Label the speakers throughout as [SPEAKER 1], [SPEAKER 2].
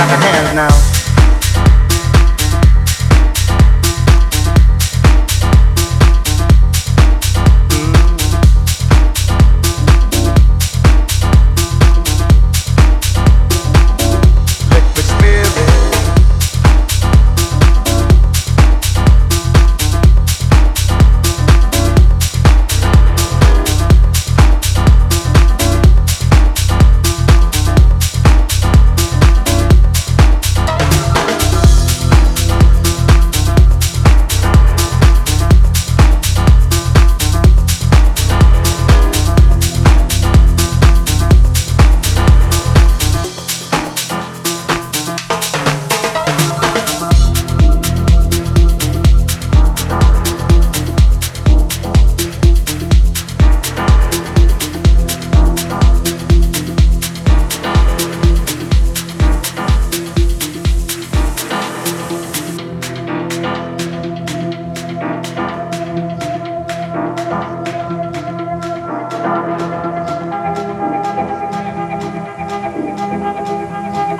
[SPEAKER 1] Clap your hands now.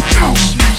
[SPEAKER 2] house.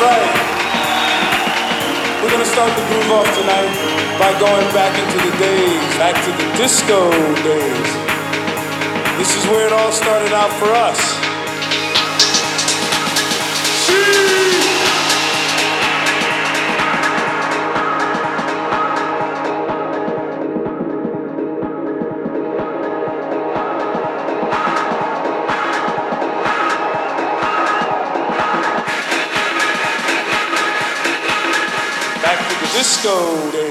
[SPEAKER 2] Right. We're gonna start the groove off tonight by going back into the days, back to the disco days. This is where it all started out for us. Disco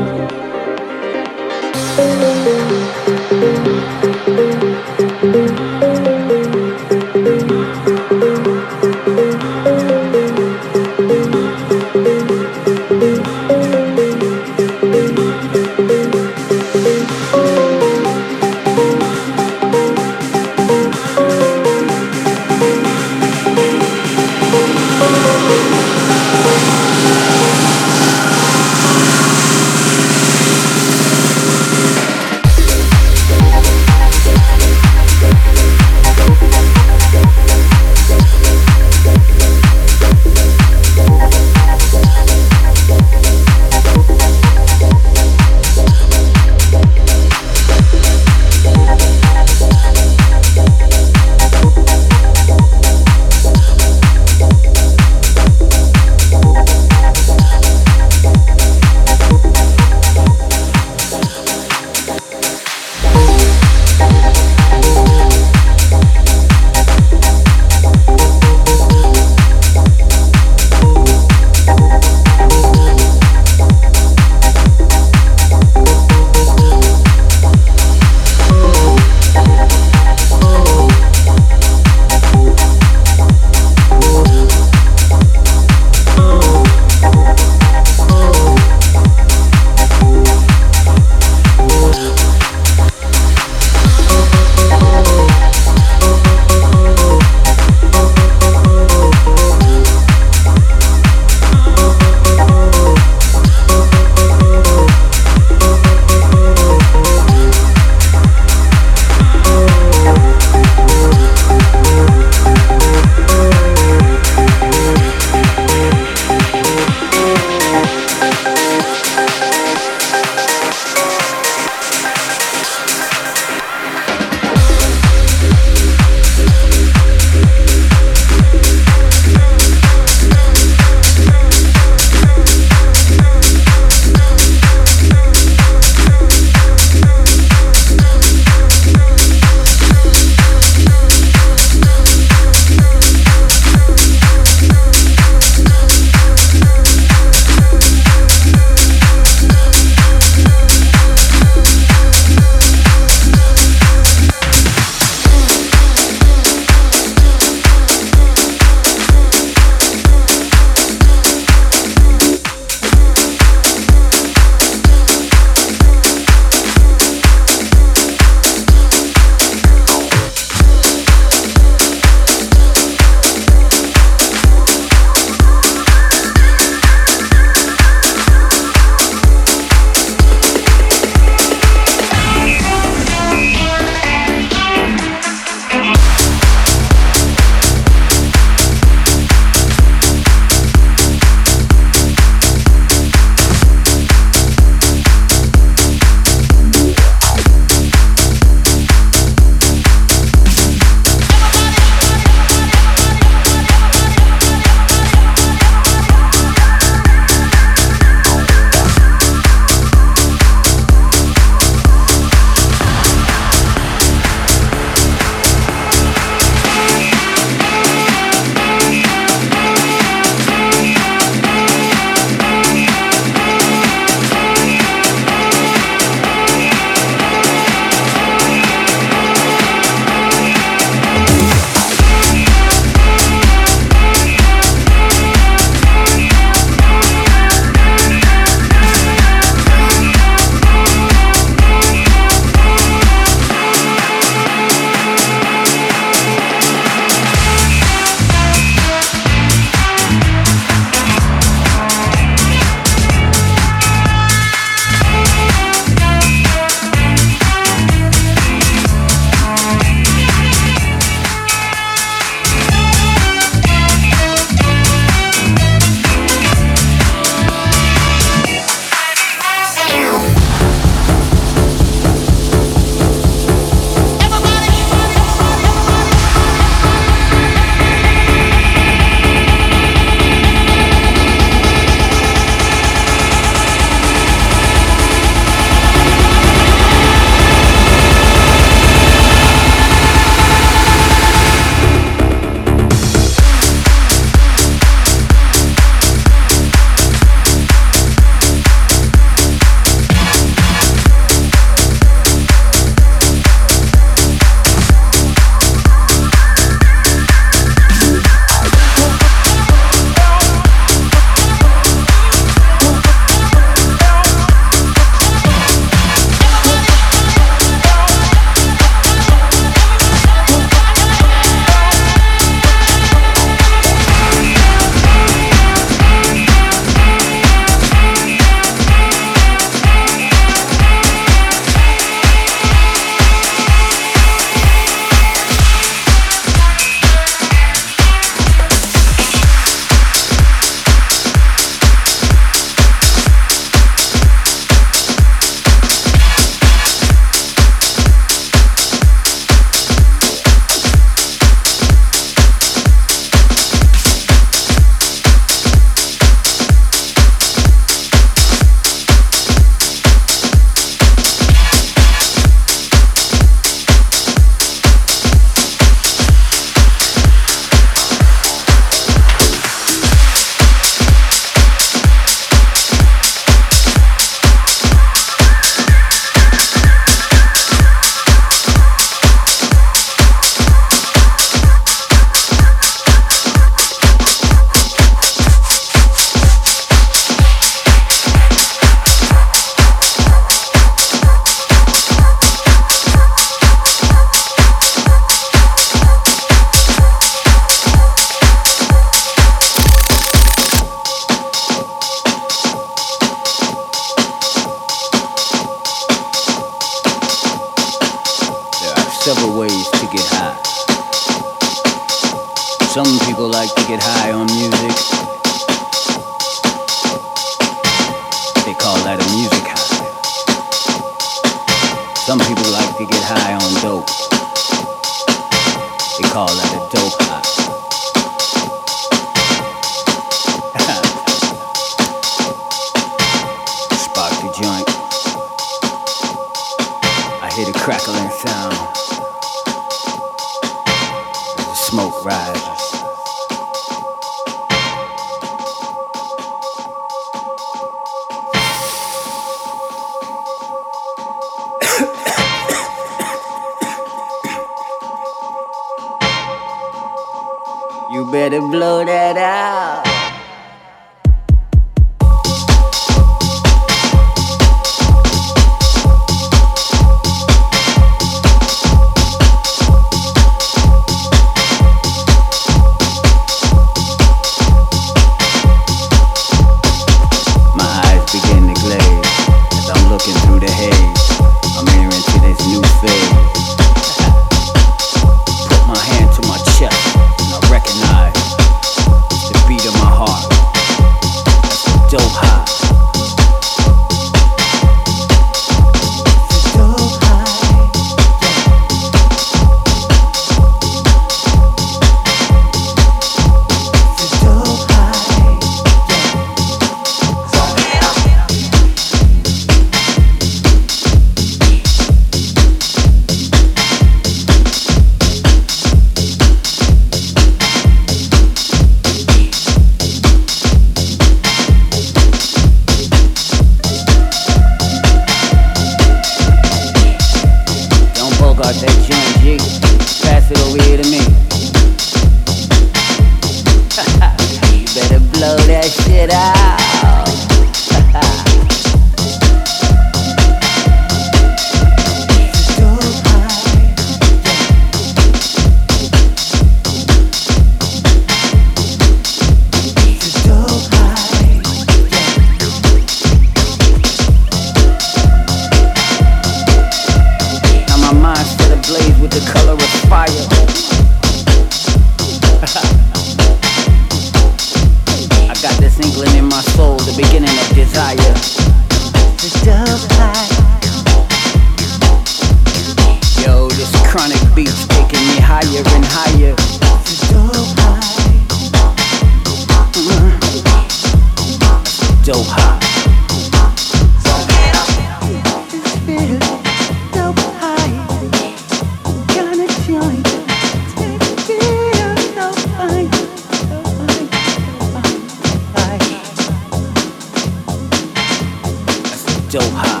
[SPEAKER 2] still high.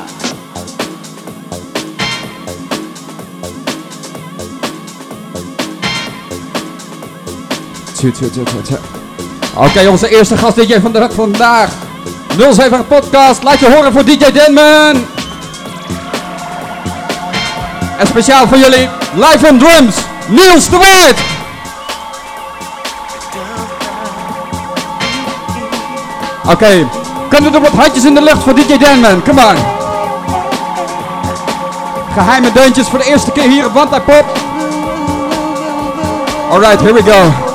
[SPEAKER 3] Oké onze eerste gast DJ van de dag vandaag. 07 Podcast, laat je horen voor DJ Denman. En speciaal voor jullie, live on drums, Niels de Waard. Oké. Kunnen er wat handjes in de lucht voor DJ Danman? Come on. Geheime deuntjes voor de eerste keer hier op Wantai Pop. Alright, here we go.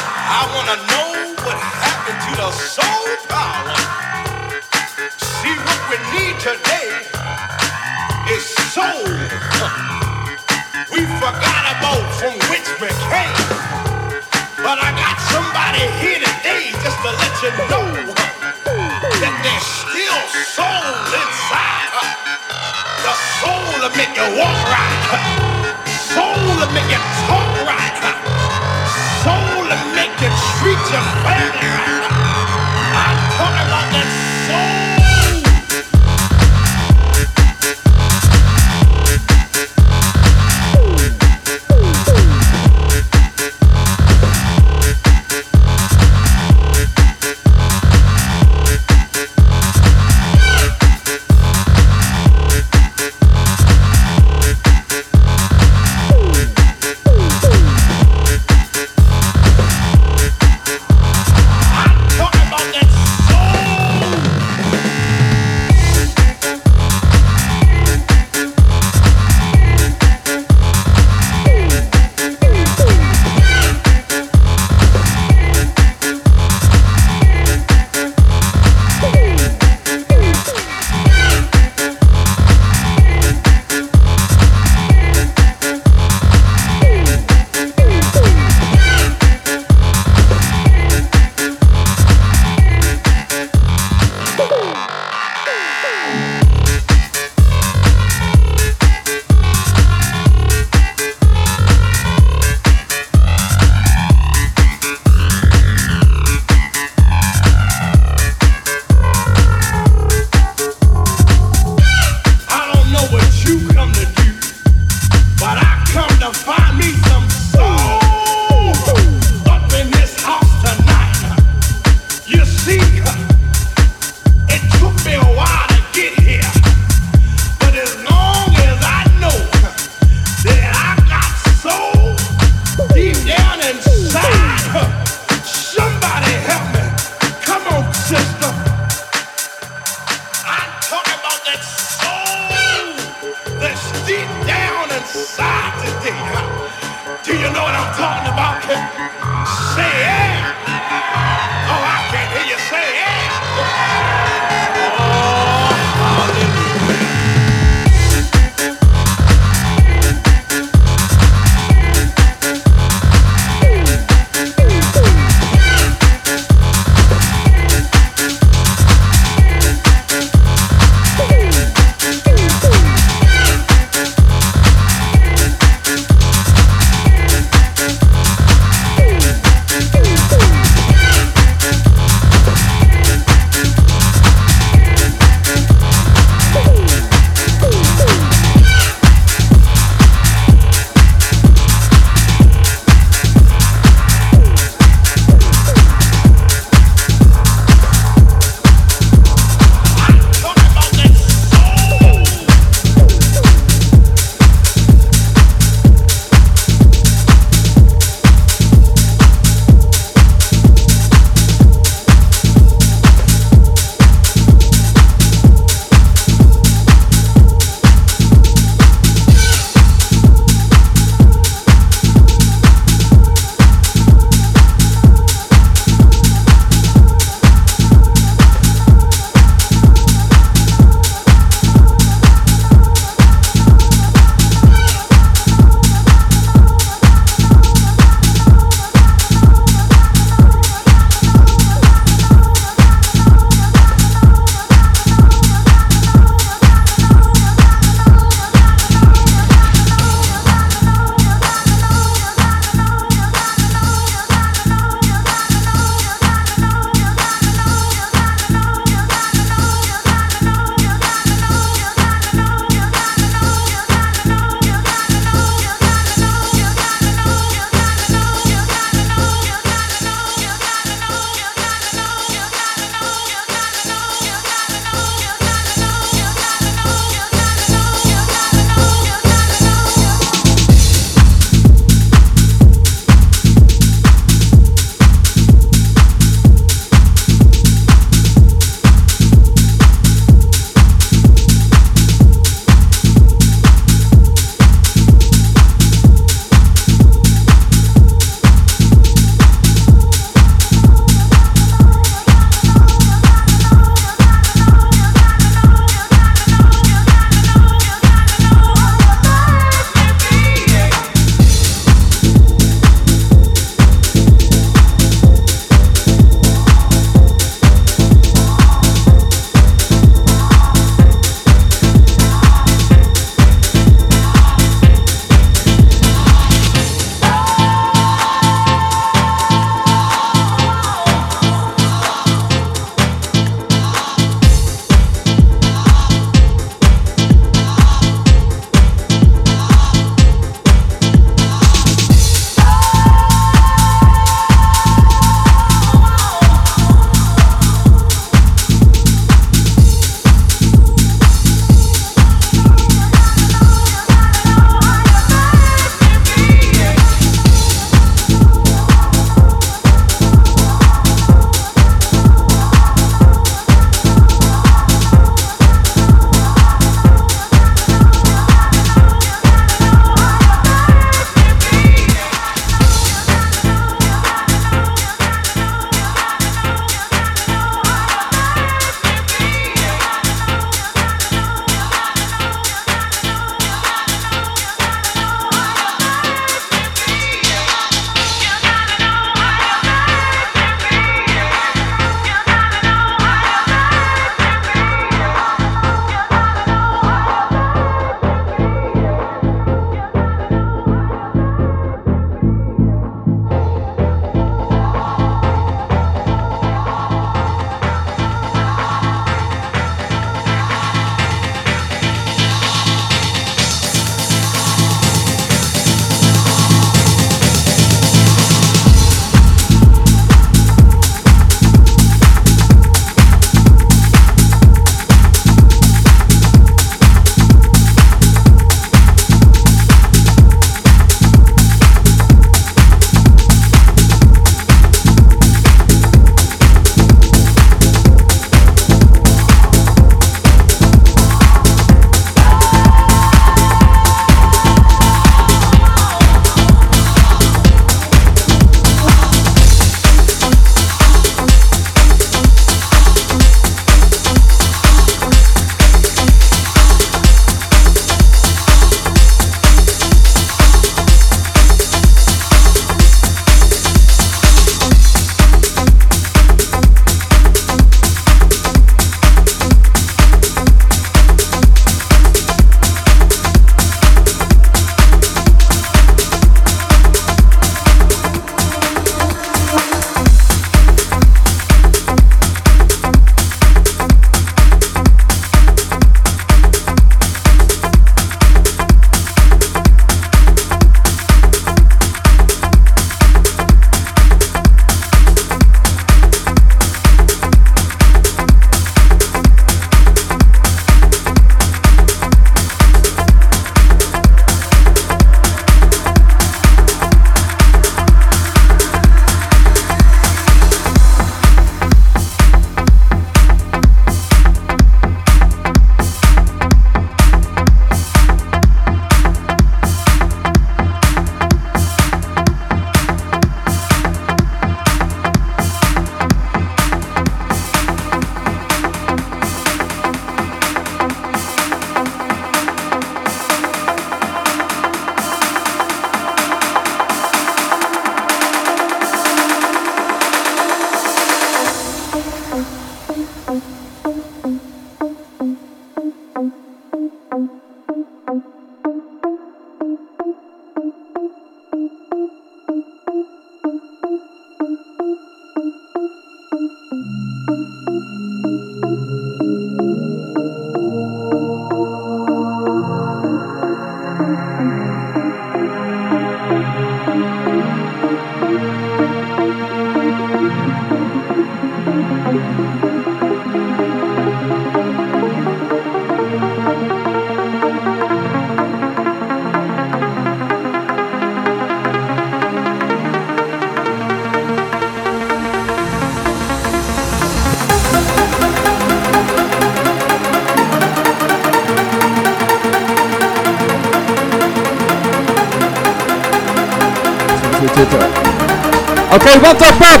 [SPEAKER 3] Up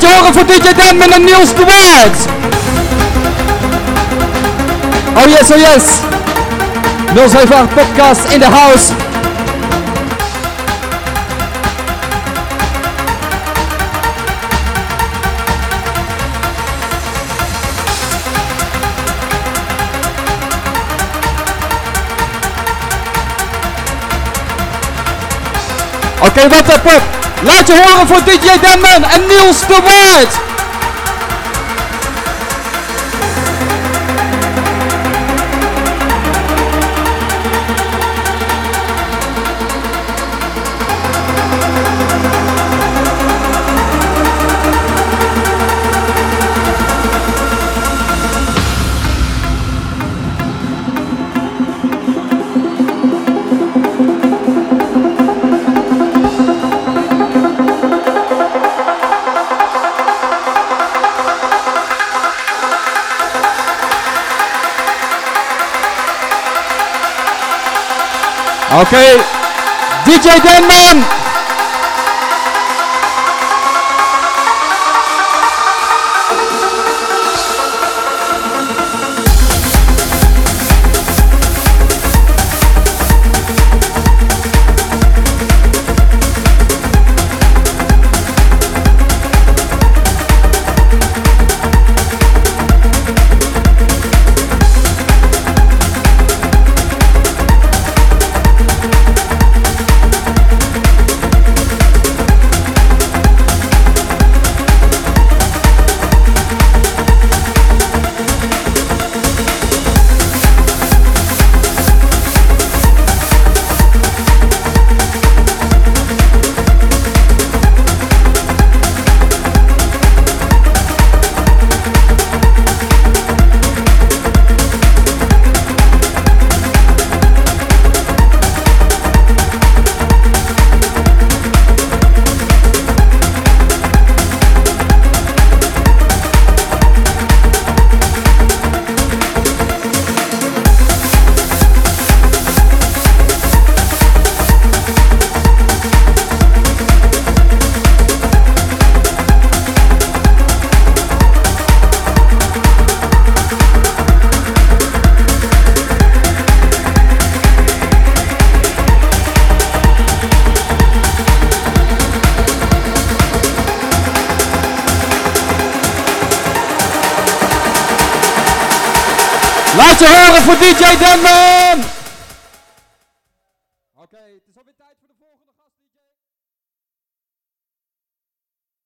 [SPEAKER 3] je horen voor DJ Denman en Niels de Waard. Oh yes, oh yes. 078 podcast in the house. Okay, wat up pop. Laat je horen voor DJ Denman en Niels de Waard. Oké, DJ Denman.